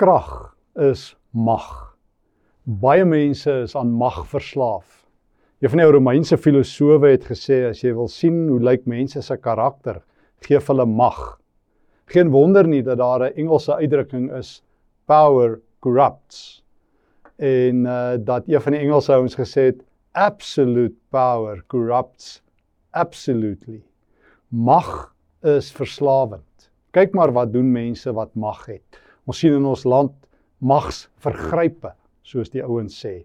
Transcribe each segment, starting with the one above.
krag is mag. Baie mense is aan mag verslaaf. Een van die Romeinse filosowe het gesê as jy wil sien hoe lyk mense se karakter, gee hulle mag. Geen wonder nie dat daar 'n Engelse uitdrukking is power corrupts. En uh dat een van die Engelse ouens gesê het absolute power corrupts absolutely. Mag is verslawend. Kyk maar wat doen mense wat mag het. Ons sien in ons land magsvergrype, soos die ouens sê.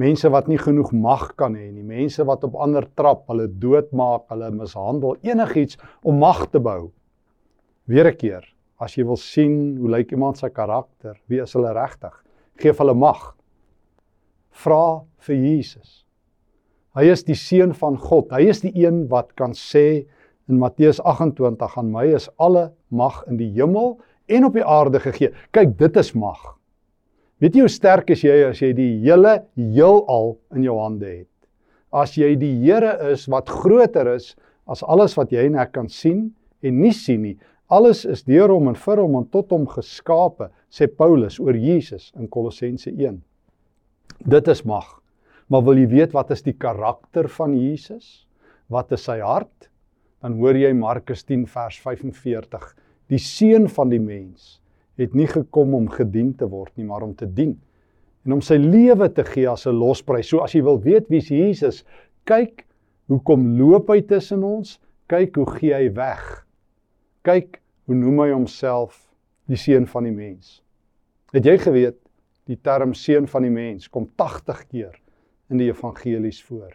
Mense wat nie genoeg mag kan hê nie, mense wat op ander trap, hulle doodmaak, hulle mishandel, enigiets om mag te bou. Weer 'n keer, as jy wil sien hoe lyk iemand se karakter, wie is hulle regtig? Geef hulle mag. Vra vir Jesus. Hy is die seun van God. Hy is die een wat kan sê in Matteus 28 aan my is alle mag in die hemel en op die aarde gegee. Kyk, dit is mag. Weet jy hoe sterk is jy as jy die hele heelal in jou hande het? As jy die Here is wat groter is as alles wat jy en ek kan sien en nie sien nie. Alles is deur hom en vir hom en tot hom geskape, sê Paulus oor Jesus in Kolossense 1. Dit is mag. Maar wil jy weet wat is die karakter van Jesus? Wat is sy hart? Dan hoor jy Markus 10 vers 45. Die seun van die mens het nie gekom om gedien te word nie, maar om te dien en om sy lewe te gee as 'n losprys. So as jy wil weet wie's Jesus, kyk hoe kom loop hy tussen ons? Kyk hoe gee hy weg. Kyk hoe noem hy homself die seun van die mens. Het jy geweet die term seun van die mens kom 80 keer in die evangelies voor.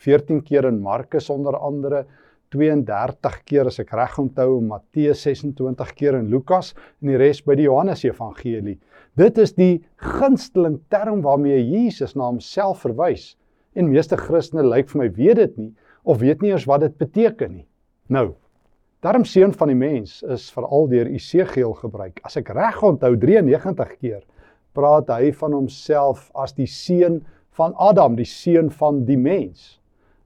14 keer in Markus onder andere, 32 keer as ek reg onthou Matteus 26 keer in Lukas en die res by die Johannes Evangelie. Dit is die gunsteling term waarmee Jesus na homself verwys. En meeste Christene lyk vir my weet dit nie of weet nie eers wat dit beteken nie. Nou, daarom seun van die mens is veral deur Esegiel gebruik. As ek reg onthou 93 keer praat hy van homself as die seun van Adam, die seun van die mens.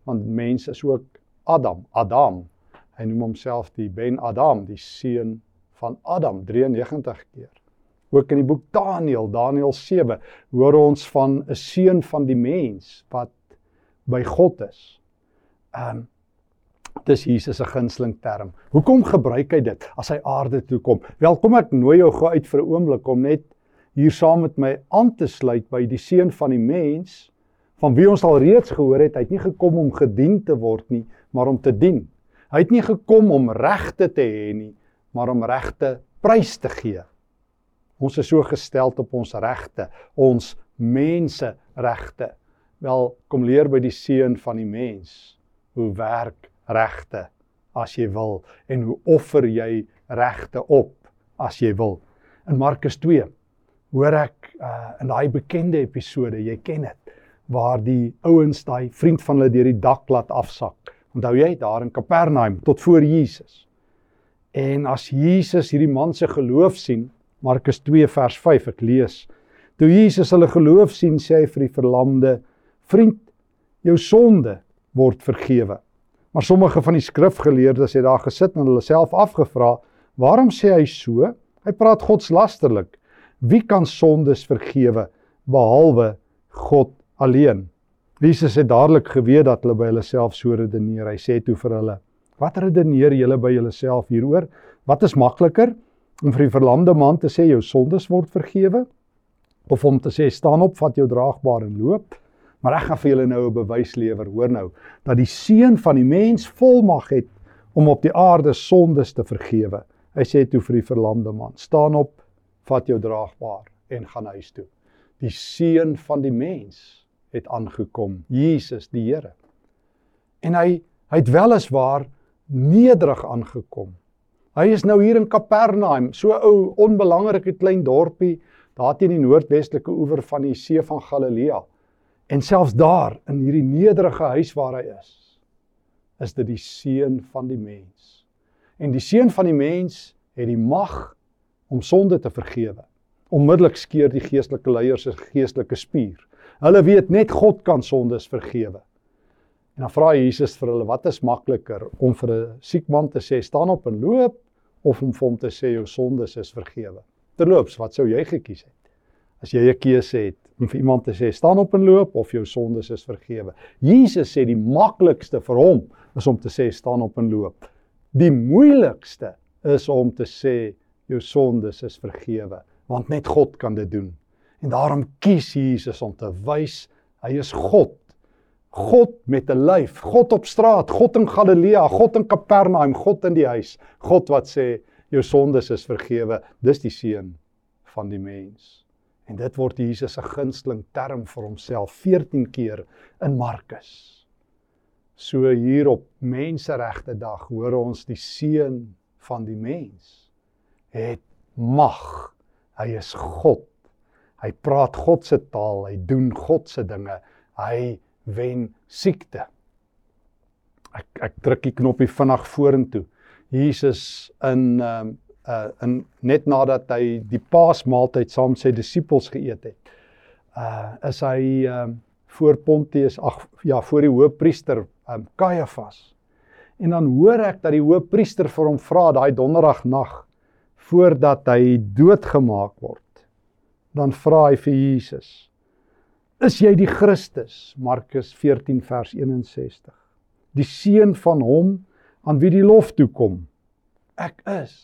Want mens is ook Adam, Adam. Hy noem homself die Ben Adam, die seun van Adam 93 keer. Ook in die boek Daniël, Daniël 7, hoor ons van 'n seun van die mens wat by God is. Um, dis Jesus se gunsteling term. Hoekom gebruik hy dit as hy aarde toe kom? Wel, kom ek nooi jou gou uit vir 'n oomblik om net hier saam met my aan te sluit by die seun van die mens van wie ons al reeds gehoor het, hy het nie gekom om gedien te word nie, maar om te dien. Hy het nie gekom om regte te hê nie, maar om regte prys te gee. Ons is so gestel op ons regte, ons menseregte. Wel, kom leer by die seun van die mens hoe werk regte as jy wil en hoe offer jy regte op as jy wil. In Markus 2 hoor ek uh, in daai bekende episode, jy ken dit, waar die ouens daai vriend van hulle deur die dak laat afsak. Onthou jy daar in Kapernaum tot voor Jesus. En as Jesus hierdie man se geloof sien, Markus 2 vers 5 ek lees. Toe Jesus hulle geloof sien, sê hy vir die verlamde: "Vriend, jou sonde word vergewe." Maar sommige van die skrifgeleerdes het daar gesit en hulle self afgevra: "Waarom sê hy so? Hy praat godslasterlik." Wie kan sondes vergewe behalwe God alleen? Jesus het dadelik geweet dat hulle by hulle self so redeneer. Hy sê toe vir hulle: "Wat redeneer julle by julleself hieroor? Wat is makliker om vir die verlamde man te sê jou sondes word vergewe of om te sê staan op, vat jou draagbaar en loop?" Maar ek gaan vir julle nou 'n bewys lewer, hoor nou, dat die seun van die mens volmag het om op die aarde sondes te vergewe. Hy sê toe vir die verlamde man: "Staan op, vat jou draagbaar en gaan huis toe. Die seun van die mens het aangekom, Jesus die Here. En hy hy het weliswaar nederig aangekom. Hy is nou hier in Kapernaum, so ou onbelangrike klein dorpie daar teen die noordwestelike oewer van die see van Galilea. En selfs daar in hierdie nederige huis waar hy is, is dit die seun van die mens. En die seun van die mens het die mag om sonde te vergewe. Onmiddellik skeur die geestelike leiers se geestelike spier. Hulle weet net God kan sondes vergewe. En dan vra Jesus vir hulle, wat is makliker om vir 'n siek man te sê staan op en loop of om vir hom te sê jou sondes is vergewe? Terloops, wat sou jy gekies het? As jy 'n keuse het om vir iemand te sê staan op en loop of jou sondes is vergewe. Jesus sê die maklikste vir hom is om te sê staan op en loop. Die moeilikste is om te sê jou sondes is vergewe, want net God kan dit doen. En daarom kies Jesus om te wys hy is God. God met 'n lyf, God op straat, God in Galilea, God in Kapernaum, God in die huis. God wat sê jou sondes is vergewe. Dis die seun van die mens. En dit word Jesus se gunsteling term vir homself 14 keer in Markus. So hier op Menseregte Dag hoor ons die seun van die mens het mag. Hy is God. Hy praat God se taal, hy doen God se dinge. Hy wen siekte. Ek ek druk die knoppie vinnig vorentoe. Jesus in ehm um, uh in net nadat hy die Paasmaaltyd saam met sy disippels geëet het. Uh is hy um uh, voor Pontius ag ja voor die hoofpriester um Caiaphas. En dan hoor ek dat die hoofpriester vir hom vra daai donderdag nag voordat hy doodgemaak word. Dan vra hy vir Jesus: Is jy die Christus? Markus 14 vers 61. Die seun van hom aan wie die lof toe kom. Ek is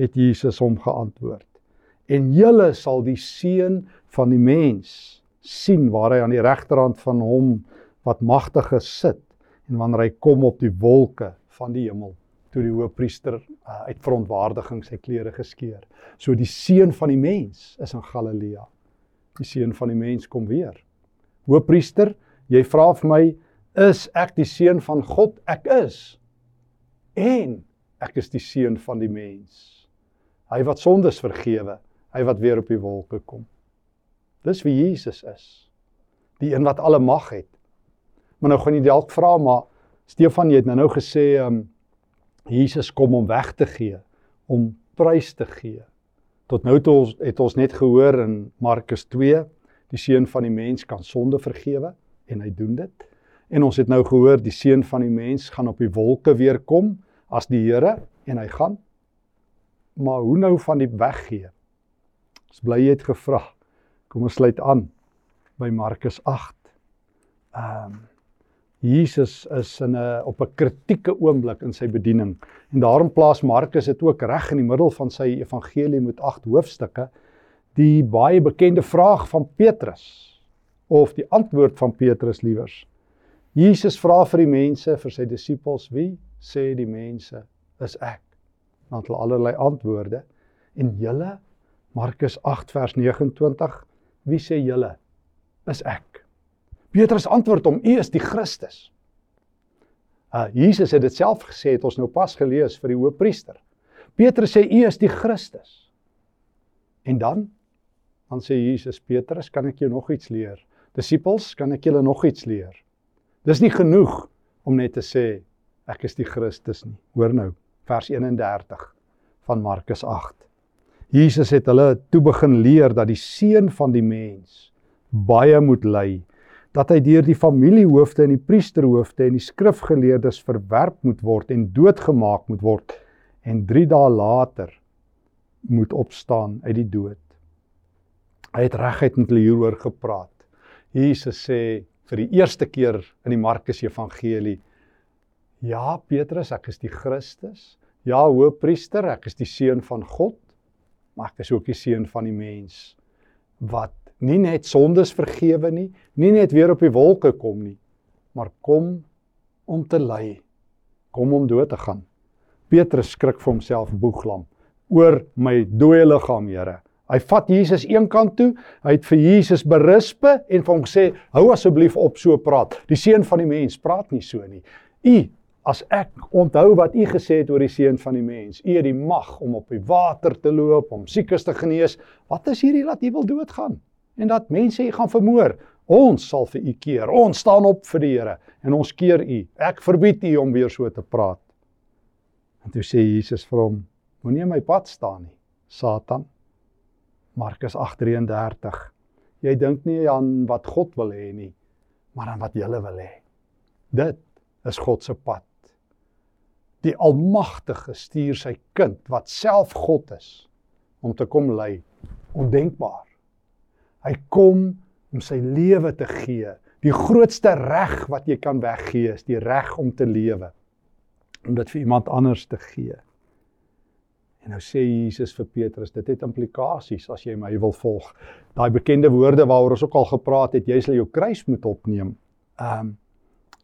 het Jesus hom geantwoord. En julle sal die seun van die mens sien waar hy aan die regterhand van hom wat magtig gesit en wanneer hy kom op die wolke van die hemel toe die hoofpriester uh, uit verontwaardiging sy klere geskeur. So die seun van die mens is in Galilea. Die seun van die mens kom weer. Hoofpriester, jy vra vir my, is ek die seun van God? Ek is. En ek is die seun van die mens. Hy wat sondes vergewe, hy wat weer op die wolke kom. Dis wie Jesus is. Die een wat alle mag het. Maar nou gaan jy dalk vra maar Stefan jy het nou nou gesê um Jesus kom om weg te gee, om prys te gee. Tot nou toe ons het ons net gehoor in Markus 2, die seun van die mens kan sonde vergewe en hy doen dit. En ons het nou gehoor die seun van die mens gaan op die wolke weer kom as die Here en hy gaan maar hoe nou van die weggee? Ons bly jy het gevra. Kom ons sluit aan by Markus 8. Ehm um, Jesus is in 'n op 'n kritieke oomblik in sy bediening en daarom plaas Markus dit ook reg in die middel van sy evangelie met 8 hoofstukke die baie bekende vraag van Petrus of die antwoord van Petrus liewers. Jesus vra vir die mense, vir sy disippels, wie sê die mense is ek? dan het hulle allerlei antwoorde. En julle Markus 8 vers 29, wie sê julle is ek? Petrus antwoord hom, u is die Christus. Uh Jesus het dit self gesê, het ons nou pas gelees vir die hoofpriester. Petrus sê u is die Christus. En dan dan sê Jesus Petrus, kan ek jou nog iets leer? Disippels, kan ek julle nog iets leer? Dis nie genoeg om net te sê ek is die Christus nie. Hoor nou vers 31 van Markus 8. Jesus het hulle toe begin leer dat die seun van die mens baie moet ly, dat hy deur die familiehoofde en die priesterhoofde en die skrifgeleerdes verwerp moet word en doodgemaak moet word en 3 dae later moet opstaan uit die dood. Hy het reguit met hulle hieroor gepraat. Jesus sê vir die eerste keer in die Markus Evangelie Ja, Petrus, ek is die Christus. Ja, hoofpriester, ek is die seun van God, maar ek is ook die seun van die mens wat nie net sondes vergewe nie, nie net weer op die wolke kom nie, maar kom om te ly, kom om dood te gaan. Petrus skrik vir homself boeglam oor my dooie liggaam, Here. Hy vat Jesus een kant toe, hy het vir Jesus berispe en vir hom gesê: "Hou asseblief op so praat. Die seun van die mens praat nie so nie. U as ek onthou wat u gesê het oor die seun van die mens, u het die mag om op die water te loop, om siekes te genees, wat is hierdie dat u wil doodgaan en dat mense u gaan vermoor? Ons sal vir u keer. Ons staan op vir die Here en ons keer u. Ek verbied u om weer so te praat. En toe sê Jesus vir hom: Moenie my pad staan nie, Satan. Markus 8:33. Jy dink nie aan wat God wil hê nie, maar aan wat jy wil hê. Dit is God se pad die Almagtige stuur sy kind wat self God is om te kom lei. Ondenkbaar. Hy kom om sy lewe te gee. Die grootste reg wat jy kan weggee is die reg om te lewe. Om dit vir iemand anders te gee. En nou sê Jesus vir Petrus, dit het implikasies as jy my wil volg. Daai bekende woorde waaroor ons ook al gepraat het, jy sal jou kruis moet opneem. Um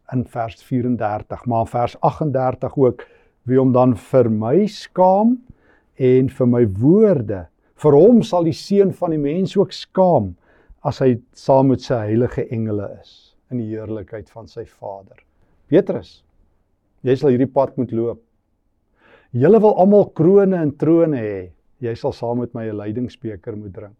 in vers 34, maar in vers 38 ook wie hom dan vir my skaam en vir my woorde. Vir hom sal die seun van die mens ook skaam as hy saam met sy heilige engele is in die heerlikheid van sy Vader. Petrus, jy sal hierdie pad moet loop. Julle wil almal krones en trone hê. Jy sal saam met my 'n lydingsbeker moet drink.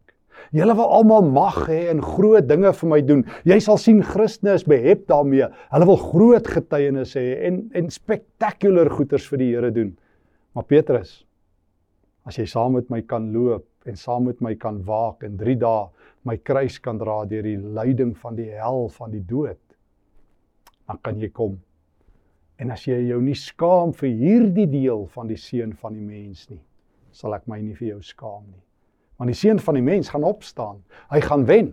Julle wil almal mag hê en groot dinge vir my doen. Jy sal sien Christene is behep daarmee. Hulle wil groot getuienis hê en en spectacular goeders vir die Here doen. Maar Petrus, as jy saam met my kan loop en saam met my kan waak in 3 dae my kruis kan dra deur die lyding van die hel van die dood dan kan jy kom. En as jy jou nie skaam vir hierdie deel van die seun van die mens nie sal ek my nie vir jou skaam nie. Want die seun van die mens gaan opstaan. Hy gaan wen.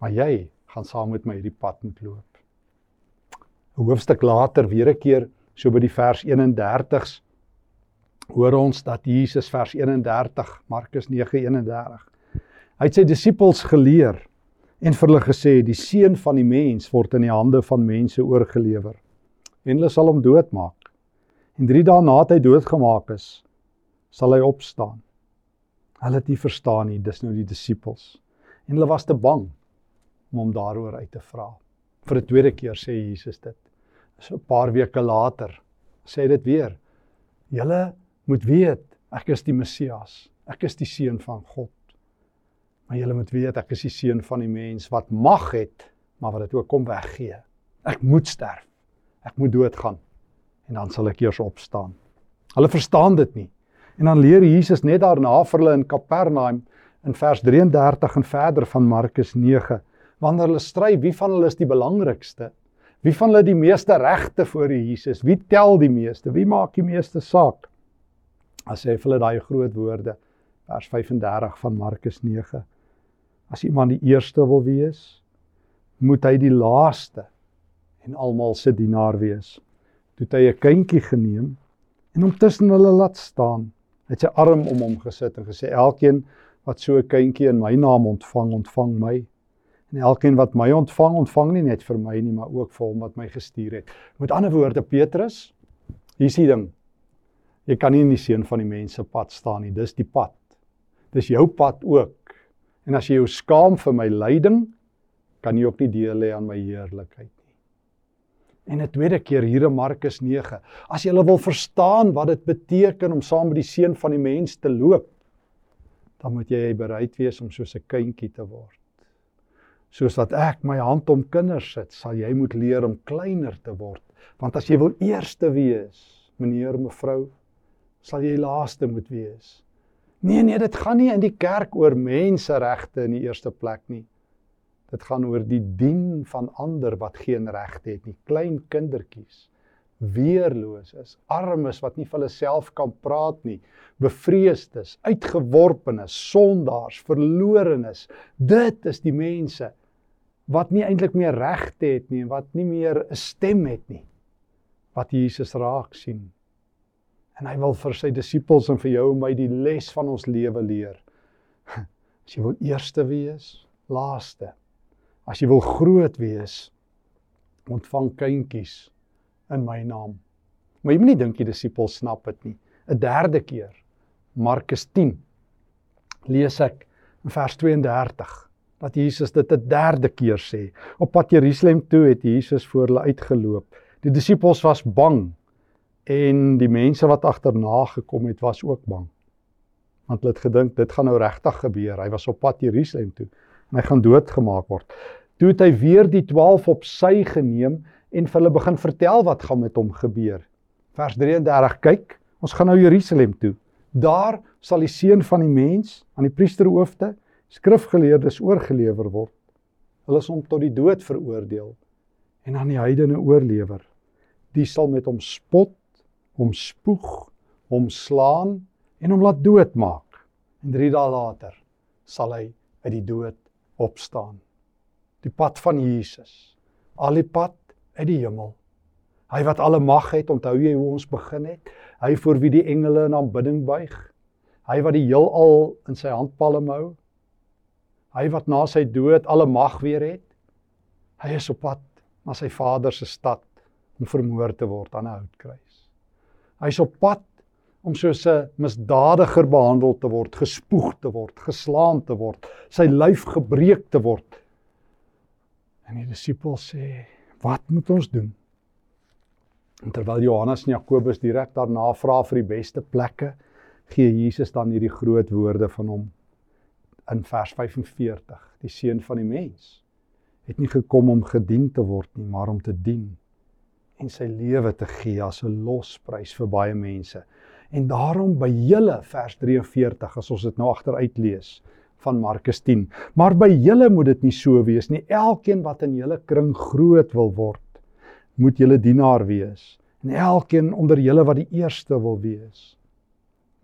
Maar jy gaan saam met my hierdie pad moet loop. 'n hoofstuk later weer 'n keer so by die vers 31s hoor ons dat Jesus vers 31 Markus 9:31 Hy het sy disippels geleer en vir hulle gesê die seun van die mens word in die hande van mense oorgelewer en hulle sal hom doodmaak. En 3 dae nadat hy doodgemaak is, sal hy opstaan. Hulle het nie verstaan nie, dis nou die disippels. En hulle was te bang om hom daaroor uit te vra. Vir 'n tweede keer sê Jesus dit. So 'n paar weke later sê dit weer. Julle moet weet, ek is die Messias. Ek is die seun van God. Maar julle moet weet ek is die seun van die mens wat mag het, maar wat dit ook kom weggee. Ek moet sterf. Ek moet doodgaan en dan sal ek eers opstaan. Hulle verstaan dit nie. En dan leer Jesus net daarna vir hulle in Kapernaum in vers 33 en verder van Markus 9 wanneer hulle stry wie van hulle is die belangrikste? Wie van hulle die meeste regte voor Jesus? Wie tel die meeste? Wie maak die meeste saak? As hy hulle daai groot woorde vers 35 van Markus 9 As iemand die eerste wil wees, moet hy die laaste en almal se dienaar wees. Toe hy 'n kindjie geneem en hom tussen hulle laat staan, het sy arm om hom gesit en gesê: "Elkeen wat so 'n kindjie in my naam ontvang, ontvang my. En elkeen wat my ontvang, ontvang nie net vir my nie, maar ook vir hom wat my gestuur het." Met ander woorde, Petrus, hier is die ding. Jy kan nie in die seun van die mense pad staan nie. Dis die pad. Dis jou pad ook. En as jy jou skaam vir my lyding, kan jy ook nie deel hê aan my heerlikheid nie. En 'n tweede keer hier in Markus 9, as jy wil verstaan wat dit beteken om saam met die seun van die mens te loop, dan moet jy bereid wees om soos 'n kindjie te word. Soos wat ek my hand om kinders sit, sal jy moet leer om kleiner te word, want as jy wil eerste wees, meneer mevrou, sal jy laaste moet wees. Nee nee, dit gaan nie in die kerk oor menseregte in die eerste plek nie. Dit gaan oor die dien van ander wat geen regte het nie, klein kindertjies, weerloses, armes wat nie vir hulle self kan praat nie, bevreesdes, uitgeworpenes, sondaars, verlorenes. Dit is die mense wat nie eintlik meer regte het nie en wat nie meer 'n stem het nie. Wat Jesus raak sien En hy wil vir sy disippels en vir jou en my die les van ons lewe leer. As jy wil eerste wees, laaste. As jy wil groot wees, ontvang kindjies in my naam. Maar jy moenie dink die disippels snap dit nie. 'n Derde keer, Markus 10. Lees ek in vers 32 dat Jesus dit 'n derde keer sê. Op pad Jerusalem toe het Jesus voor hulle uitgeloop. Die disippels was bang en die mense wat agterna gekom het was ook bang. Want hulle het gedink dit gaan nou regtig gebeur. Hy was op pad Jerusalem toe en hy gaan doodgemaak word. Toe het hy weer die 12 op sy geneem en vir hulle begin vertel wat gaan met hom gebeur. Vers 33: Kyk, ons gaan nou Jerusalem toe. Daar sal die seun van die mens aan die priesterhoofde, skrifgeleerdes oorgelewer word. Hulle is hom tot die dood veroordeel en aan die heidene oorlewer. Die sal met hom spot hom spoeg, hom slaan en hom laat doodmaak. En 3 dae later sal hy uit die dood opstaan. Die pad van Jesus. Al die pad uit die hemel. Hy wat alle mag het, onthou jy hoe ons begin het? Hy voor wie die engele in aanbidding buig. Hy wat die heelal in sy handpalm hou. Hy wat na sy dood alle mag weer het. Hy is op pad na sy Vader se stad om vermoor te word aan 'n houtkruis. Hy's op pad om soos 'n misdadiger behandel te word, gespoeg te word, geslaan te word, sy lyf gebreek te word. En die disippels sê, "Wat moet ons doen?" En terwyl Johannes en Jakobus direk daarna vra vir die beste plekke, gee Jesus dan hierdie groot woorde van hom in vers 45. Die seun van die mens het nie gekom om gedien te word nie, maar om te dien en sy lewe te gee as 'n losprys vir baie mense. En daarom by julle vers 43 as ons dit nou agteruit lees van Markus 10. Maar by julle moet dit nie so wees nie. Elkeen wat in julle kring groot wil word, moet julle dienaar wees en elkeen onder julle wat die eerste wil wees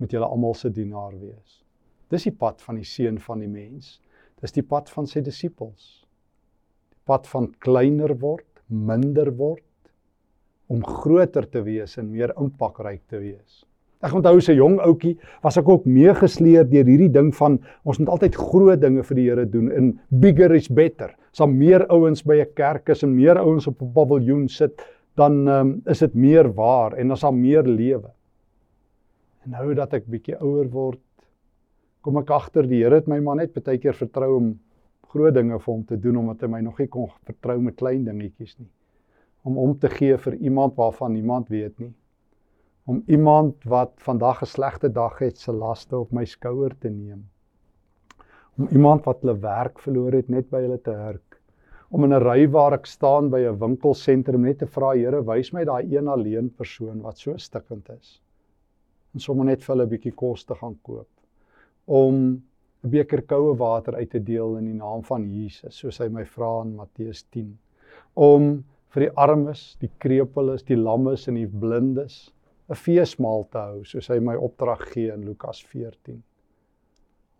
moet julle almal se dienaar wees dis die pad van die seun van die mens dis die pad van sy disippels die pad van kleiner word minder word om groter te wees en meer impakryk te wees Ek onthou 'n jong ouetjie was ek ook meegesleer deur hierdie ding van ons moet altyd groot dinge vir die Here doen in bigger is better. As daar meer ouens by 'n kerk is en meer ouens op 'n paviljoen sit, dan um, is dit meer waar en as daar meer lewe. En nou dat ek bietjie ouer word, kom ek agter die Here het my maar net baie keer vertrou om groot dinge vir hom te doen omdat hy my nog nie kon vertrou met klein dingetjies nie. Om om te gee vir iemand waarvan niemand weet nie om iemand wat vandag 'n slegte dag het se laste op my skouer te neem. Om iemand wat hulle werk verloor het net by hulle te hurk. Om in 'n ry waar ek staan by 'n winkelsentrum net te vra, Here, wys my daai een alleen persoon wat so stikkend is. En sommer net vir hulle 'n bietjie kos te gaan koop. Om 'n beker koue water uit te deel in die naam van Jesus, soos hy my vra in Matteus 10. Om vir die armes, die krepeles, die lammes en die blindes 'n feesmaal te hou soos hy my opdrag gee in Lukas 14.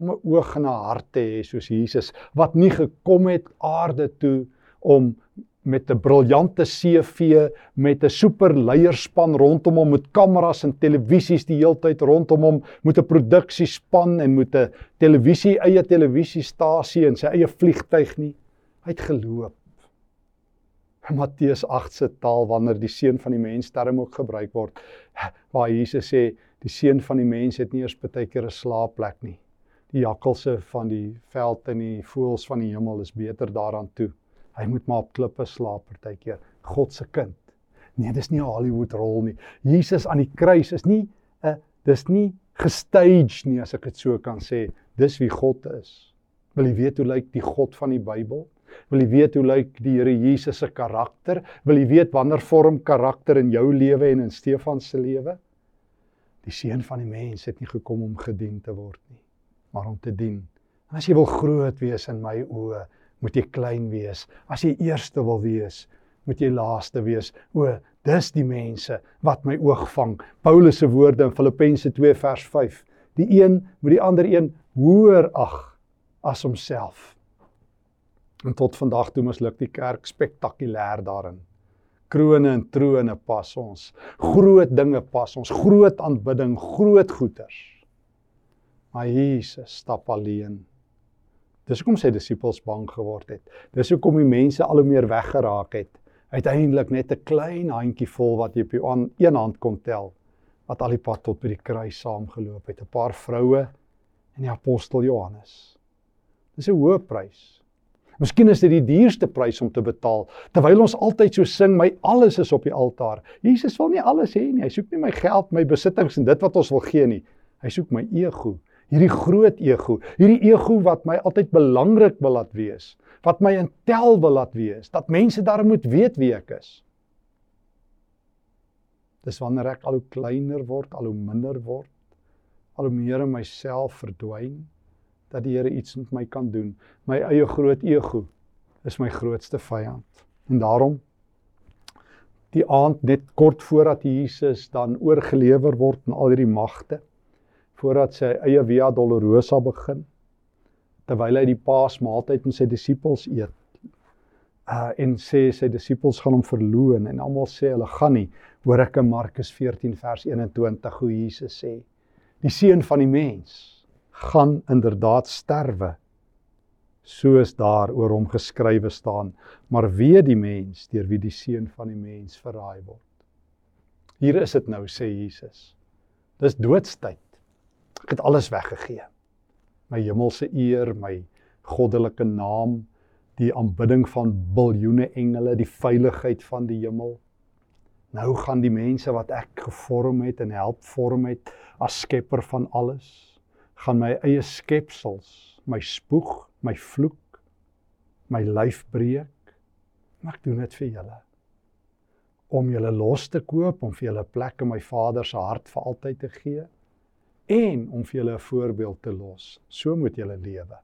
Om 'n oog en 'n hart te hê soos Jesus wat nie gekom het aarde toe om met 'n briljante CV met 'n super leierspan rondom hom met kameras en televisies die heeltyd rondom hom met 'n produksiespan en met 'n televisie eie televisiestasie en sy eie vliegtyg nie. Hy het geloop Matteus 8 se taal wanneer die seun van die mens term ook gebruik word waar Jesus sê die seun van die mens het nie eers baie keer 'n slaapplek nie. Die jakkalse van die veld en die voëls van die hemel is beter daaraan toe. Hy moet maar op klippe slaap baie keer. God se kind. Nee, dis nie 'n Hollywood rol nie. Jesus aan die kruis is nie 'n dis nie gestaged nie as ek dit so kan sê. Dis wie God is. Wil jy weet hoe lyk die God van die Bybel? Wil jy weet hoe lyk die Here Jesus se karakter? Wil jy weet wanneer vorm karakter in jou lewe en in Stefan se lewe? Die seun van die mens het nie gekom om gedien te word nie, maar om te dien. En as jy wil groot wees in my oë, moet jy klein wees. As jy eerste wil wees, moet jy laaste wees. O, dis die mense wat my oog vang. Paulus se woorde in Filippense 2 vers 5. Die een moet die ander een hoër ag as homself. En tot vandag toe misluk die kerk spektakulêr daarin. Krone en trone pas ons. Groot dinge pas ons. Groot aanbidding, groot goeders. Maar Jesus stap alleen. Dis hoekom sy disippels bang geword het. Dis hoekom die mense al hoe meer weggeraak het. Uiteindelik net 'n klein handjie vol wat jy op jou een hand kon tel wat al die pad tot by die kruis saamgeloop het. 'n Paar vroue en die apostel Johannes. Dis 'n hoë prys. Miskien is dit die duurste prys om te betaal. Terwyl ons altyd so sing, my alles is op die altaar. Jesus wil nie alles hê nie. Hy soek nie my geld, my besittings en dit wat ons wil gee nie. Hy soek my ego. Hierdie groot ego, hierdie ego wat my altyd belangrik wil laat wees, wat my in tel wil laat wees, dat mense daar moet weet wie ek is. Dis wanneer ek al hoe kleiner word, al hoe minder word, al hoe meer in myself verdwyn, dat die Here iets met my kan doen. My eie groot ego is my grootste vyand. En daarom die aand net kort voordat Jesus dan oorgelewer word aan al hierdie magte voordat sy eie Via Dolorosa begin terwyl hy die Paasmaaltyd met sy disippels eet. Uh en sê sy disippels gaan hom verloon en almal sê hulle gaan nie. Hoor ek in Markus 14 vers 21 hoe Jesus sê: Die seun van die mens gaan inderdaad sterwe soos daar oor hom geskrywe staan, maar wee die mens deur wie die seun van die mens verraai word. Hier is dit nou sê Jesus. Dis doodstyd. Ek het alles weggegee my hemelse eer, my goddelike naam, die aanbidding van biljoene engele, die veiligheid van die hemel. Nou gaan die mense wat ek gevorm het en help vorm het as skepper van alles, gaan my eie skepsels, my spoeg, my vloek, my lyf breek. Maar ek doen dit vir julle om julle los te koop om vir julle plek in my Vader se hart vir altyd te gee en om vir julle 'n voorbeeld te los. So moet julle lewe.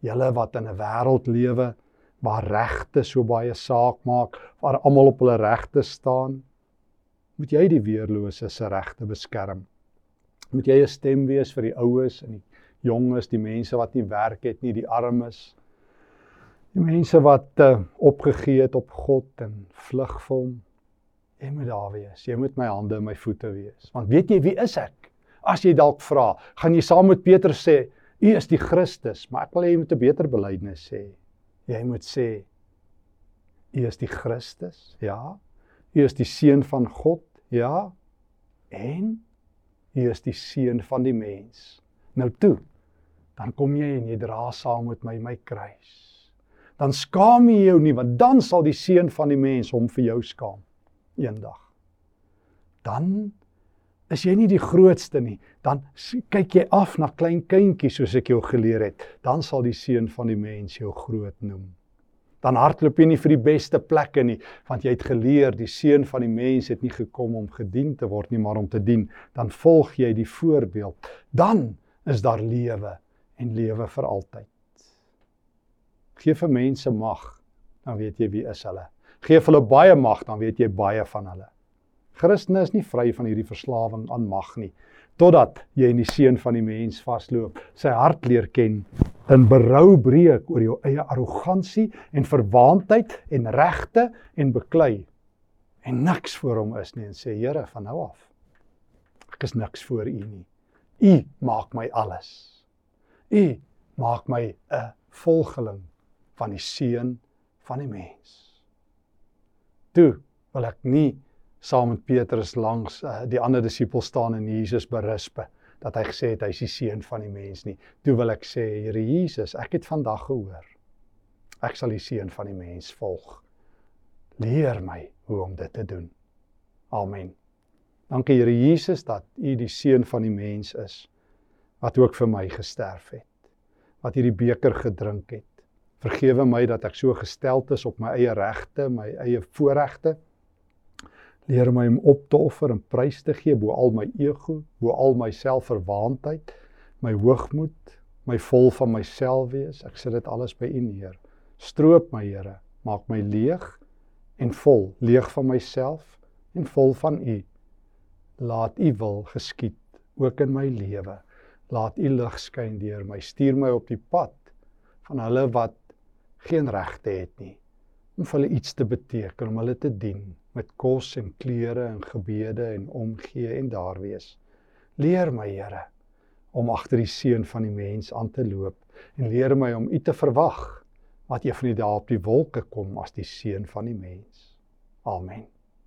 Julle wat in 'n wêreld lewe waar regte so baie saak maak, waar almal op hulle regte staan, moet jy die weerlose se regte beskerm. Moet jy 'n stem wees vir die oues en die jonges, die mense wat nie werk het nie, die armes. Die mense wat uh, opgegee het op God en vlug vir hom. Jy moet daar wees. Jy moet my hande en my voete wees. Want weet jy wie is ek? As jy dalk vra, gaan jy saam met Petrus sê, "U is die Christus," maar ek wil hê jy moet 'n beter belydenis sê. Jy moet sê, "U is die Christus." Ja. U is die seun van God. Ja. En U is die seun van die mens. Nou toe. Dan kom jy en jy dra saam met my my kruis. Dan skaam jy jou nie, want dan sal die seun van die mens hom vir jou skaam eendag. Dan is jy nie die grootste nie, dan kyk jy af na klein kindjies soos ek jou geleer het, dan sal die seun van die mens jou groot noem. Dan hardloop jy nie vir die beste plekke nie, want jy het geleer die seun van die mens het nie gekom om gedien te word nie, maar om te dien. Dan volg jy die voorbeeld. Dan is daar lewe en lewe vir altyd. Geef vir mense mag, dan weet jy wie is hulle. Geef hulle baie mag, dan weet jy baie van hulle. Christene is nie vry van hierdie verslawing aan mag nie totdat jy in die seun van die mens vasloop, sy hart leer ken, in berou breek oor jou eie arrogansie en verwaandheid en regte en beklei en niks voor hom is nie en sê Here van nou af ek is niks voor u nie. U maak my alles. U maak my 'n volgeling van die seun van die mens. Toe wil ek nie saam met Petrus langs uh, die ander disipels staan en Jesus berispe dat hy gesê het hy is die seun van die mens nie. Toe wil ek sê, Here Jesus, ek het vandag gehoor. Ek sal die seun van die mens volg. Leer my hoe om dit te doen. Amen. Dankie Here Jesus dat U die seun van die mens is wat ook vir my gesterf het. Wat hierdie beker gedrink het. Vergewe my dat ek so gesteld is op my eie regte, my eie voorregte Leer my om op te offer en prys te gee bo al my ego, bo al my selfverwaandheid, my hoogmoed, my vol van myself wees. Ek sit dit alles by U neer. Stroop my Here, maak my leeg en vol, leeg van myself en vol van U. Laat U wil geskied ook in my lewe. Laat U lig skyn deur my. Stuur my op die pad van hulle wat geen regte het nie om vir hulle iets te beteken, om hulle te dien met kos en klere en gebede en omgee en daar wees. Leer my, Here, om agter die seun van die mens aan te loop en leer my om U te verwag wat een van die dae op die wolke kom as die seun van die mens. Amen.